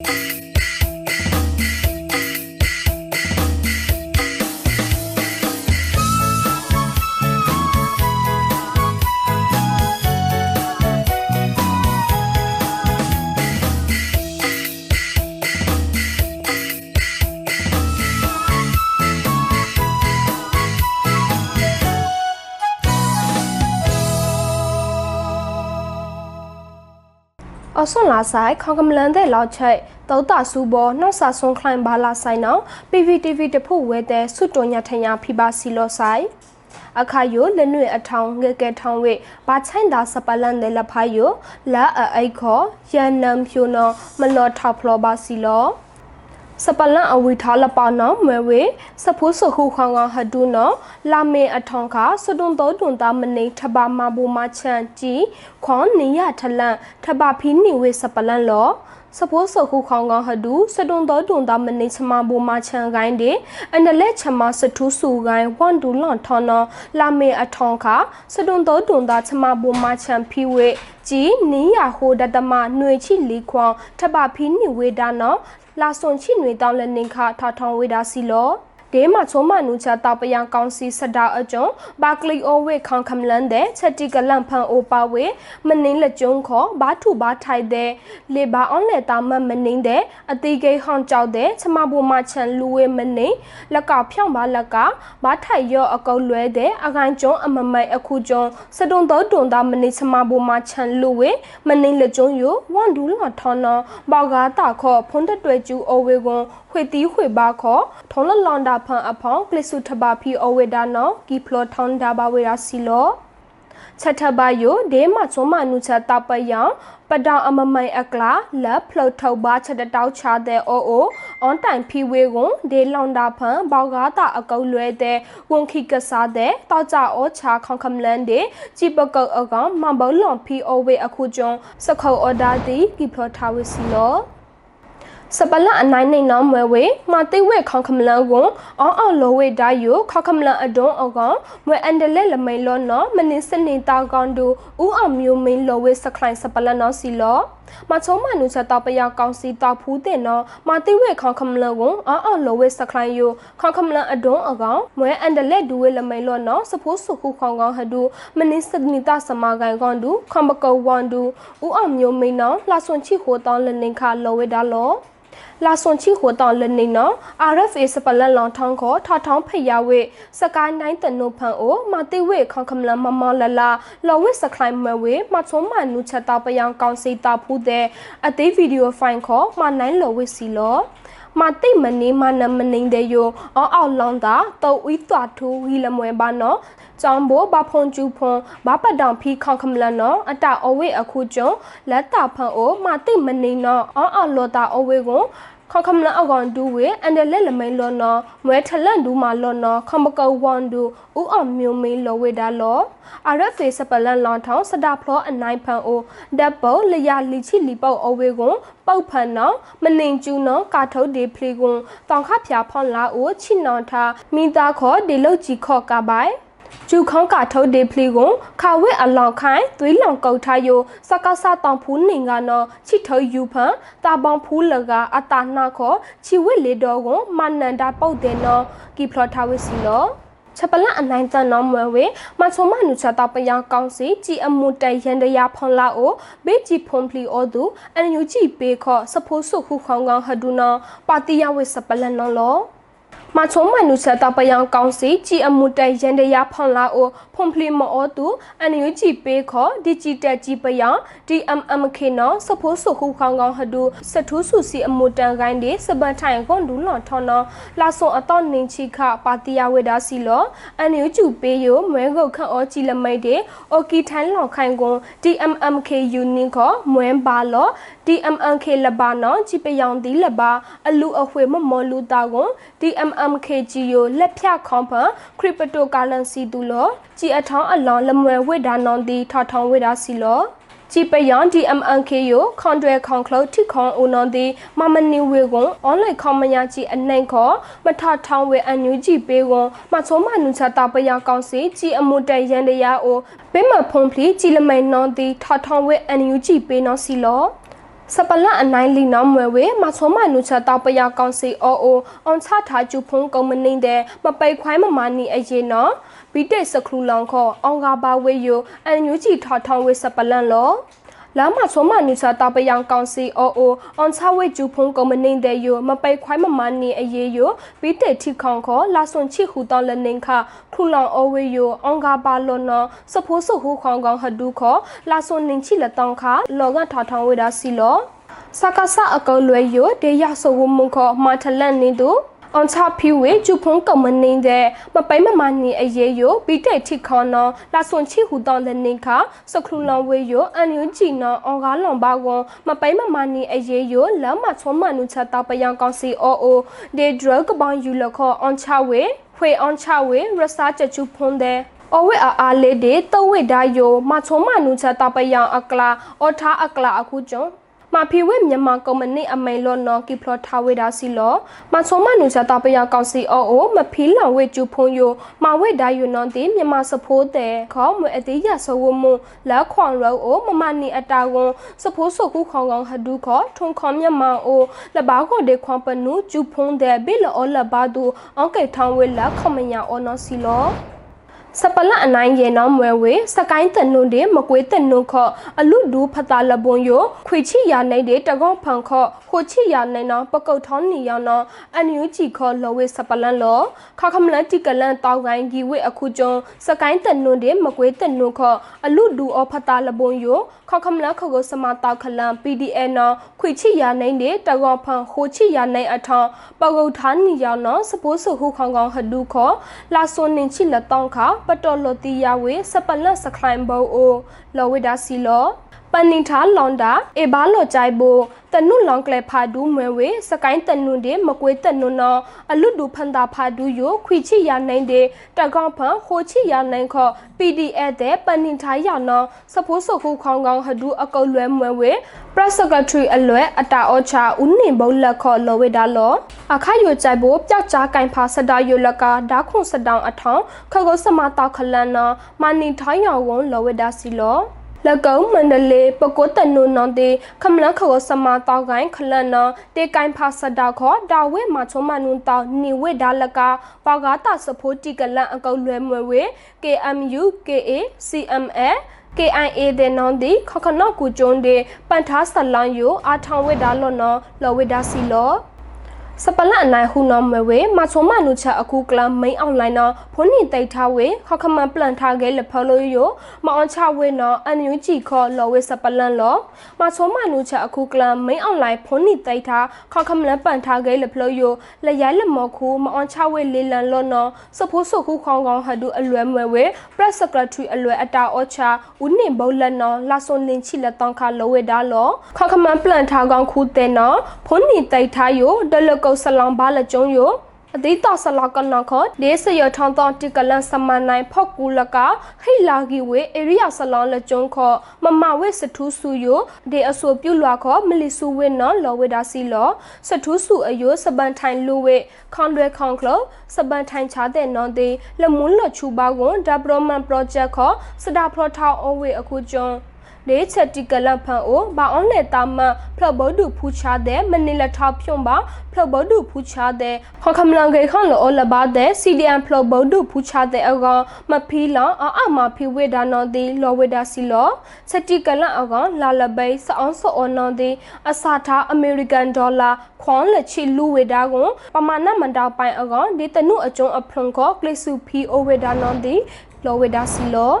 Música အဆွန်လာဆိုင်ခေါကမလန်တဲ့လောက်ချိတ်တောတာစုဘောနှောက်စာဆွန်ခလိုင်ဘာလာဆိုင်နော PVTV တဖို့ဝဲတဲ့ဆွတ်တွန်ညထညာဖိပါစီလောဆိုင်အခါယိုလနွေအထောင်ငကဲထောင်ဝေဘာချိုင်တာစပလန်တဲ့လဖိုင်ယိုလာအိခောယန်နမ်ဖြူနောမလောထောက်ဖလောပါစီလော စပလန်အဝီထားလပနောမဝေစဖိုးစခုခေါငါဟဒူနောလာမေအထောင်ခါစဒွန်တော်တွန်တာမနေထဘာမဘူမချန်ជីခွန်နေရထလန်ထဘာဖီနီဝေစပလန်လော စပိုးစခုခေါငါဟဒူစဒွန်တော်တွန်တာမနေချမဘူမချန်ကိုင်းတဲ့အနလက်ချမစထူးစုကိုင်းဝန်ဒူလွန်ထော်နောလာမေအထောင်ခါစဒွန်တော်တွန်တာချမဘူမချန်ဖီဝေជីနီယာဟိုဒတမຫນွေချိလီခွန်ထဘာဖီနီဝေဒါနောလာစွန်ချိနွေတောင်းလက်နင်ခထထောင်ဝေဒါစီလော ဒေမချုံမနူချတောက်ပယံကောင်စီစဒါအကျုံဘာကလီအိုဝေခေါန်ခမလန်တဲ့ချက်တီကလန့်ဖန်အိုပါဝေမနင်းလက်ကျုံခေါ်ဘာထုဘာထိုက်တဲ့လေဘာအွန်လက်တာမမနင်းတဲ့အတိဂိဟွန်ကြောက်တဲ့ချမဘူမချန်လူဝေမနင်းလက်ကဖြောင်းပါလက်ကဘာထိုက်ရော့အကုတ်လွဲတဲ့အကိုင်ကျုံအမမိုက်အခုကျုံစတုံတော်တွန်တာမနင်းချမဘူမချန်လူဝေမနင်းလက်ကျုံယဝန်ဒူလာထော်နော်ဘောက်ကားတာခေါ်ဖုန်တတွဲကျူအိုဝေကွန်ခွေတီးခွေပါခေါ်ထုံးလလွန်တာဖန်အဖောင်းကလစ်စုထဘာဖီအဝေဒါနောကီဖလောထောင်းဒါဘာဝေရာစီလောချက်ထဘယိုဒေမချုံမနုချက်တပယံပဒေါအမမိုင်အကလာလက်ဖလုတ်ထုတ်ပါချက်တောက်ချတဲ့အိုအိုအွန်တိုင်ဖီဝေကွန်ဒေလောင်တာဖန်ဘောက်ကားတာအကုတ်လွဲတဲ့ဝန်ခိကစားတဲ့တောက်ကြဩချာခေါခမလန်တဲ့ជីပကုတ်အကောင်မဘောလွန်ဖီအိုဝေအခုကျုံစခုတ်အော်ဒါတီကီဖလောထားဝစီလော စပလအနိုင်နေနောမွဲဝေမတိဝဲခေါခမလန်ကိုအောင်းအောင်လောဝေဒါယိုခေါခမလန်အဒွန်အကောင်မွဲအန်ဒလက်လမိန်လောနော်မနင်းစနေတာကောင်တူဦးအောင်မျိုးမင်းလောဝေစခလိုင်းစပလနော်စီလောမချုံမနုချက်တော့ပယကောင်စီတော့ဖူးတဲ့နော်မတိဝဲခေါခမလန်ကိုအောင်းအောင်လောဝေစခလိုင်းယိုခေါခမလန်အဒွန်အကောင်မွဲအန်ဒလက်ဒူဝေလမိန်လောနော်စဖိုးစုခုခေါကောင်ဟဒူမနင်းစနေတာစမကန်ကောင်တူခွန်ပကောဝန်တူဦးအောင်မျိုးမင်းနော်လာဆွန်ချီဟိုတောင်းလနင်ခါလောဝေဒါလော လာစွန်ချီဟိုတောင်လနေနော် RFA စပလန်လောင်ထောင်းခေါ်ထထောင်းဖိရဝေစကိုင်းနိုင်တနုဖန်အိုမတိဝေခေါခမလမမလလာလော်ဝေစခလိုင်းမဝေမချုံမနုချက်တောက်ပယံကောင်စီတောက်ဖူးတဲ့အသေးဗီဒီယိုဖိုင်ခေါ်မနိုင်လော်ဝေစီလော မတိမနေမနမနေတဲ့ယိုအောက်အောက်လောင်းတာတောက်ဝီသွားထူဝီလမွဲပါနော်ကြောင်ဘိုဘာဖုန်ကျူဖုန်ဘာပတ်တောင်ဖီခေါခမလနော်အတအဝေအခုကျုံလက်တာဖန်အိုမတိမနေနော်အောက်အောက်လောတာအဝေကို ခေါခမလအကောင်ဒူဝေအန်ဒလက်လမိန်လောနော်မွဲထလန်ဒူမာလောနော်ခမကောဝန်ဒူဥအောင်မျိုးမင်းလောဝေဒါလောအာရဖေစပလန်လောင်ထောင်းစဒါဖလောအနိုင်ဖန်အိုဒက်ဘောလျာလီချီလီပေါအဝေကွန်ပောက်ဖန်နော်မနင်ကျူနော်ကာထုတ်ဒီဖလီကွန်တောင်ခဖျာဖောင်းလာအိုချိနောင်ထားမိသားခေါ်ဒီလုတ်ကြီးခေါ်ကပိုင် ကျူခေါကထုတ်ဒေဖလီကိုခါဝဲအလောင်ခိုင်သွေးလောင်ကုတ်ထားယိုစကဆတောင်ဖူးနေကနော်ချီထယူဖန်တာပေါင်ဖူးလကအတာနှခောချီဝဲလေတော်ကိုမနန္ဒာပုတ်တယ်နော်ကီဖလော်ထားဝစီလောချက်ပလအနိုင်တန်နော်မွယ်ဝေမချုံမနုချတာပယကောင်းစီကြည်အမှုတရန်တရာဖွန်လာအိုဘေးကြည်ဖွန်ပလီအိုသူအန်ယူကြည်ပေခောစဖိုးဆုခုခေါင်ကောင်ဟဒူနော်ပါတီယဝေစပလနော်လော မချုံမနုဆက်တပယံကောင်စီကြည်အမှုတရန်တရာဖွန်လာအိုဖွန်ဖလီမောတူအန်ယူကြည်ပေးခေါ်ဒီဂျစ်တက်ကြည်ပယံ DMMK နော်စဖိုးဆုခုခေါင်ကောင်ဟဒူစထူးစုစီအမှုတန်ကိုင်းဒီစပန်ထိုင်ကွန်ဒူလွန်ထော်နော်လာဆုံအတော့နင်းချိခပါတီယာဝေဒါစီလောအန်ယူကျူပေးယမွဲကုတ်ခန့်အောကြည်လမိတ်တဲ့အိုကီထန်လောင်ခိုင်ကွန် DMMK ယူနင်းခေါ်မွဲပါလော DMMK လဘာနော်ကြည်ပယံဒီလဘာအလူအဝှေမမောလူတာကွန် DMMKGO လက်ဖြခေါဖန် cryptocurrency တူလောကြည်အထောင်းအလောင်းလမွယ်ဝိဒါနွန်ဒီထထောင်းဝိဒါစီလောជីပယံ DMNK ယခွန်တွဲခွန်ကလုတ်ထိခွန်ဦးနွန်ဒီမမနီဝေကွန်အွန်လိုင်းခွန်မညာကြီးအနိုင်ခေါ်မထထောင်းဝေအန်ယူကြီးပေးကွန်မချုံမနုချတာပယကောင်စီជីအမှုတရန်တရာအိုဘေးမဖုံဖလီជីလမိန်နွန်ဒီထထောင်းဝေအန်ယူကြီးပေးနော်စီလော စပလအနိုင်လီနောင်းမွယ်ဝေမချုံမနုချက်တော့ပရကောင်စီအိုအိုအွန်ချထားကျူဖုံကုံမနေတဲ့မပိတ်ခွိုင်းမမနီအရင်နော်ဘီတိတ်စခလူလောင်ခေါအောင်ကပါဝေယိုအန်ညူဂျီထောက်ထောင်းဝေစပလန်လော လာမချုံမနုချက်တော့ပရကောင်စီအိုအိုအွန်ချဝေကျူဖုံကုံမနေတဲ့ယိုမပိတ်ခွိုင်းမမနီအရေးယိုဘီတိတ်ထိခေါခေါလာဆွန်ချီဟူတော့လနင်ခခလူလောင်အိုဝေယိုအောင်ကပါလောနော်စဖိုးဆဟူခေါကောင်ဟဒူခေါလာဆွန်နင်ချီလက်တောင်းခလောကထောက်ထောင်းဝေတာစီလောစကားစအကောလွယ်ယိုဒေရဆိုဝမုခောမာထလန်နေတူ အောင်ချဖီဝေကျူဖုံကမနင်းတဲ့မပိုင်မမနီအရေးယိုဘီတဲ့ထိခေါနောလာဆွန်ချီဟူတော်လနေခစခလူလောင်ဝေယိုအန်ယူဂျီနောအောင်ကားလွန်ပါကွန်မပိုင်မမနီအရေးယိုလမ်းမချောမနုချတာပယံကောင်စီအိုအိုဒေဒရကပောင်ယူလခောအောင်ချဝေဖွေအောင်ချဝေရစာချချူဖုံတဲ့အဝိအာအားလေးတွေတဝိဒါယိုမချုံမနုချတာပယံအကလာအော်ထားအကလာအခုကျုံ မာဖီဝဲမြန်မာကုမ္ပဏီအမိန်လောနော်ကီဖလောထားဝေတာစီလောမဆုံမနုချတာပယကောင်စီအောအိုမဖီလောင်ဝဲကျူဖုံယိုမဝဲဒိုင်ယိုနော်တီမြန်မာစဖိုးတဲ့ခေါမွေအသေးရဆဝမလက်ခွန်ရောအိုမမနီအတာဝန်စဖိုးဆုခုခေါကောင်ဟဒူခေါထုံခေါမြန်မာအိုလဘာခေါဒေခွန်ပနုကျူဖုံတဲ့ဘီလောလဘာဒူအန်ကေထောင်းဝဲလက်ခမညာအောနော်စီလော စပလအနိုင်ရေနောမွဲဝေစကိုင်းတနုန် de မကွေးတနုန်ခောအလူဒူဖတာလပွန်ယိုခွေချီယာနိုင် de တကောဖန်ခောခိုချီယာနိုင်နောပကုတ်ထောင်းနီယောနောအန်ယူဂျီခောလောဝေစပလန်လောခခမလန်တီကလန်တောက်ကိုင်းဂီဝေအခုကျုံစကိုင်းတနုန် de မကွေးတနုန်ခောအလူဒူအဖတာလပွန်ယိုခခမလခကိုစမတောက်ခလန် PDN နောခွေချီယာနိုင် de တကောဖန်ခိုချီယာနိုင်အထောင်းပကုတ်ထောင်းနီယောနောစပိုးဆုခုခေါင်ခေါင်ဟဒူခောလာဆွန်နင်ချီလက်တောင်းခပတော်လိုတီယာဝေစပလတ်စခလိုင်ဘောအိုလောဝိဒါစီလောပနိထာလွန်တာအေဘာလောကြိုက်ဘိုတနုလောင်ကလေဖာဒူးမွေဝေစကိုင်းတနုတေမကွေးတနုနောအလွတ်ဒူဖန်တာဖာဒူးယိုခွီချီရနိုင်တဲ့တကောင်ဖန်ဟိုချီရနိုင်ခော PDF တဲ့ပနိထာရနောစဖိုးစခုခေါင်ကောင်ဟဒူးအကုတ်လွဲမွေဝေ Press Secretary အလွဲအတာအောချာဦးနေဘုံလက်ခောလောဝေဒါလောအခါယိုကြိုက်ဘိုပျောက်ကြားကင်ဖာစဒါယိုလကဒါခွန်စတောင်အထောင်ခကုစမတောက်ခလန်နောမနီထိုင်းယောင်ဝွန်လောဝေဒါစီလော လကုံမန္တလေးပကုတ်တနုနောတေခမလခောစမတောက်ကိုင်းခလန်နောတေကိုင်ဖာစဒါခောဒါဝေမချုံမနုတောက်နေဝေဒါလကပါကားတာစဖိုးတီကလန်အကုတ်လွဲမွေဝေ KMU KA CMA KIA တဲ့နောင်ဒီခခနော့ကူကျုံးတဲ့ပန်ထားဆလန်ယိုအာထောင်ဝေဒါလောနော်လောဝေဒါစီလော စပလအနိုင်ဟူနောမဝေမချုံမနုချအခုကလမိန်အွန်လိုင်းနော်ဖုန်နီတိတ်ထားဝေခခမပလန်ထားခဲ့လဖလို့ယိုမအောင်ချဝေနော်အန်ယူဂျီခေါ်လောဝေစပလန်လောမချုံမနုချအခုကလမိန်အွန်လိုင်းဖုန်နီတိတ်ထားခခမလပန်ထားခဲ့လဖလို့ယိုလရိုင်းလမော်ခူမအောင်ချဝေလေလန်လောနော်စဖိုးဆုခုခေါင်ကောင်ဟဒူအလွဲမွေဝေ press secretary အလွဲအတာအောချာဦးနေဘုံလက်နော်လာဆွန်လင်ချီလက်တောင်းခါလောဝေဒါလောခခမပလန်ထားကောင်ခူတဲ့နော်ဖုန်နီတိတ်ထားယိုဒလကုတ်ဆလောင်ဘာလကျုံယိုအတိတောဆလကနခဒေစရထောင်းတောတိကလန်စမနိုင်ဖောက်ကူလကခိလာဂီဝေအေရိယာဆလောလကျုံခမမဝေစထူးစုယိုဒေအဆိုပြုလွာခမလီစုဝေနော်လောဝေဒါစီလောစထူးစုအယိုစပန်ထိုင်လူဝေခွန်ရွယ်ခွန်ကလစပန်ထိုင်ချတဲ့နော်ဒေလမွန်းလချူပါကွန်ဒါပရိုမန်ပရိုဂျက်ခစဒါပရိုထောင်းအဝေအခုကျုံ လေချက်တီကလဖန်အိုဘာအွန်လေတာမဖလဘဒုဖူချာတဲ့မနီလထောက်ဖြုံပါဖလဘဒုဖူချာတဲ့ခေါခမလန်ကေခွန်လောလဘာတဲ့ CDM ဖလဘဒုဖူချာတဲ့အကောင်မဖီလောအအမဖီဝေဒါနော်ဒီလောဝေဒါစီလောချက်တီကလအကောင်လာလဘိစအောင်စောနော်ဒီအစာထားအမေရိကန်ဒေါ်လာခွန်လက်ချီလူဝေဒါကိုပမာဏမန်တောက်ပိုင်အကောင်ဒီတနုအကျုံအဖလွန်ကိုကလစ်စုဖီအိုဝေဒါနော်ဒီလောဝေဒါစီလော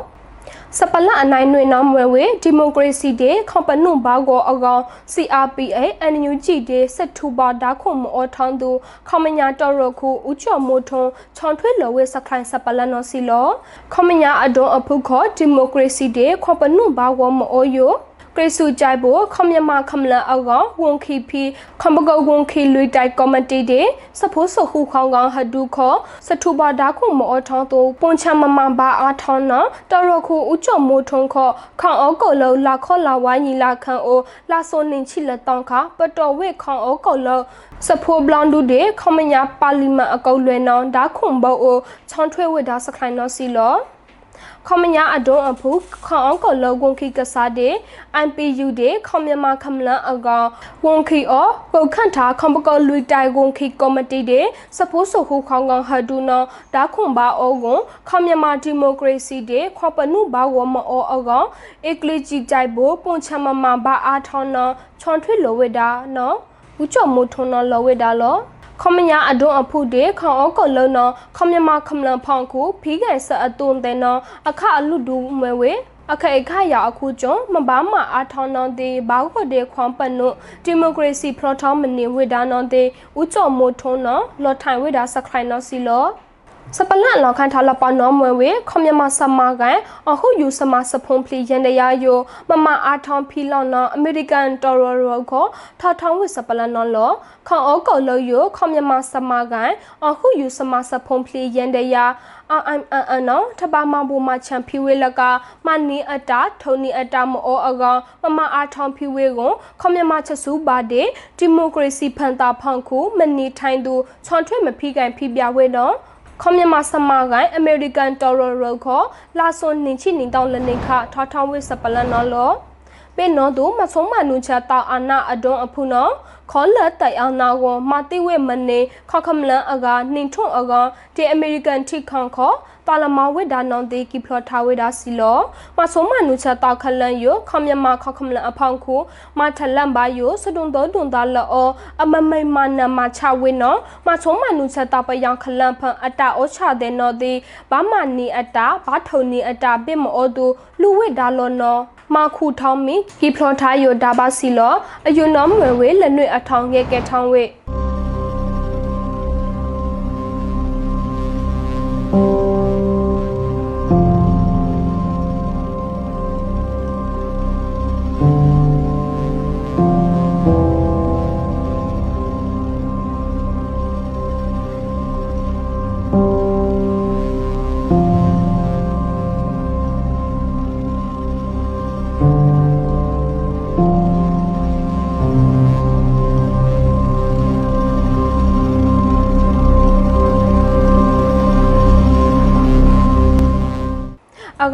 စပလအနိုင်နွေနောင်မွေဝေဒီမိုကရေစီတေခေါပနုဘောက်ကိုအကောင် CRPA NUG တေစက်ထူပါဒါခုမောထောင်းသူခမညာတော်ရခုဥချော်မိုထုံချွန်ထွေးလောဝေစခိုင်စပလနောစီလောခမညာအဒွန်အဖုခောဒီမိုကရေစီတေခေါပနုဘောက်ကိုမောယိုက ရစုကြိုက်ဖို့ခမမခမလအောက်ကဝန်ခီဖီခမကောဝန်ခီလွိတိုက်ကော်မတီတဲ့စဖိုးဆခုခေါင်ကောင်ဟဒုခောစထူပါဒါခုမောထောင်းတူပွန်ချမမဘာအားထောင်းနော်တော်ရခုဥချော်မိုးထုံခောခေါအောကောလောလာခောလာဝိုင်းညီလာခန်အိုလာဆိုနင်ချီလက်တောင်းခပတော်ဝေခေါအောကောလောစဖိုးဘလန်ဒူတဲ့ခမညာပါလီမန်အကောလွယ်နောင်ဒါခုံဘောအိုချောင်းထွဲဝေဒါစခိုင်နော်စီလော ခမညာအဒွန်အဖူခေါအောင်ကလောကွန်ခိကစားတဲ့ MPU တဲ့ခမမြန်မာခမလန်အကောင်ဝန်ခိအောပုတ်ခန့်ထားခမကလူတိုင်ကွန်ခိကော်မတီတဲ့စဖိုးဆခုခေါင်ကောင်ဟဒူနောဒါခွန်ဘာအောကွန်ခမမြန်မာဒီမိုကရေစီတဲ့ခေါပနုဘာဝမအောအကောင်အကလီဂျီကြိုက်ဖို့ပွန်ချမမဘာအားထောင်းနောချွန်ထွေလိုဝဲတာနော်ဦးကျော်မိုးထွန်းနောလောဝဲတာလော ခမညာအဒွန်အဖုတေခေါအောကလုံးနခမမခမလန်ဖောင်ခုဖီးကန်ဆအတုံတဲ့နအခအလူဒူမဝဲအခက်အခရအခုကျွန်းမဘာမအားထောင်းနောင်းတေဘောက်ခွတဲ့ခွန်ပနုဒီမိုကရေစီဖရထောင်းမနေဝိဒါနောင်းတေဦးကျော်မိုးထွန်းနော်လော်ထိုင်ဝိဒါစခိုင်နော်စီလော စပလန်လောက်ခန်ထားလပနောမွေဝေခမမစမကန်အခုယူစမစဖုံဖလီရန်တရာယိုမမအားထောင်းဖီလောင်နော်အမေရိကန်တော်ရရောကိုထောက်ထောင်းဝစ်စပလန်နော်လောခေါအောကောလောယိုခမမစမကန်အခုယူစမစဖုံဖလီရန်တရာအမ်အန်နော်ထပါမဘူမချန်ဖီဝေလကမနီအတာထုံနီအတာမောအကောင်မမအားထောင်းဖီဝေကိုခမမချက်စုပါတဲ့ဒီမိုကရေစီဖန်တာဖောင်ခုမနီထိုင်းသူချွန်ထွေးမဖီကန်ဖီပြဝဲတော့ ခမမစမကိုင်အမေရိကန်တော်ရရိုခေါ်လာဆွန်နင်ချိနင်တောင်းလနေခထောထောင်းဝိစပလန်နော်လောပေနော်သူမဆုံးမနုချတာအာနာအဒွန်အဖုနော် ခေါ်လက်တိုင်အောင်နာကိုမာတိဝဲမနေခေါခမလန်အကာနှင်ထွန်းအကာဒီအမေရိကန်ထိခေါန်ခေါ်ပါလမဝိဒါနောင်တေကီဖလထားဝိဒါစီလောမဆုံးမနုချတာခလန်ယခမယမခခမလန်အဖောင်ခုမထလန်ဘာယစဒုံတော်ဒွန်ဒါလောအမမိမနမချဝိနောမဆုံးမနုချတာပယံခလန်ဖန်အတာဩချတဲ့နော်ဒီဘာမနီအတာဘာထုံနီအတာပိမောတူလူဝိဒါလောနောမာခုထောင်းမီကီဖလောထားယိုဒါဘာစီလောအယုနောမွေဝေလနွေအထောင်းငဲကဲထောင်းဝေအ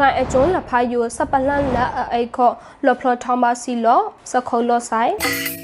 ကန်အကျုံးလဖာယူစပလန်လာအိခောလဖလထောင်းပါစီလောစခိုလောဆိုင်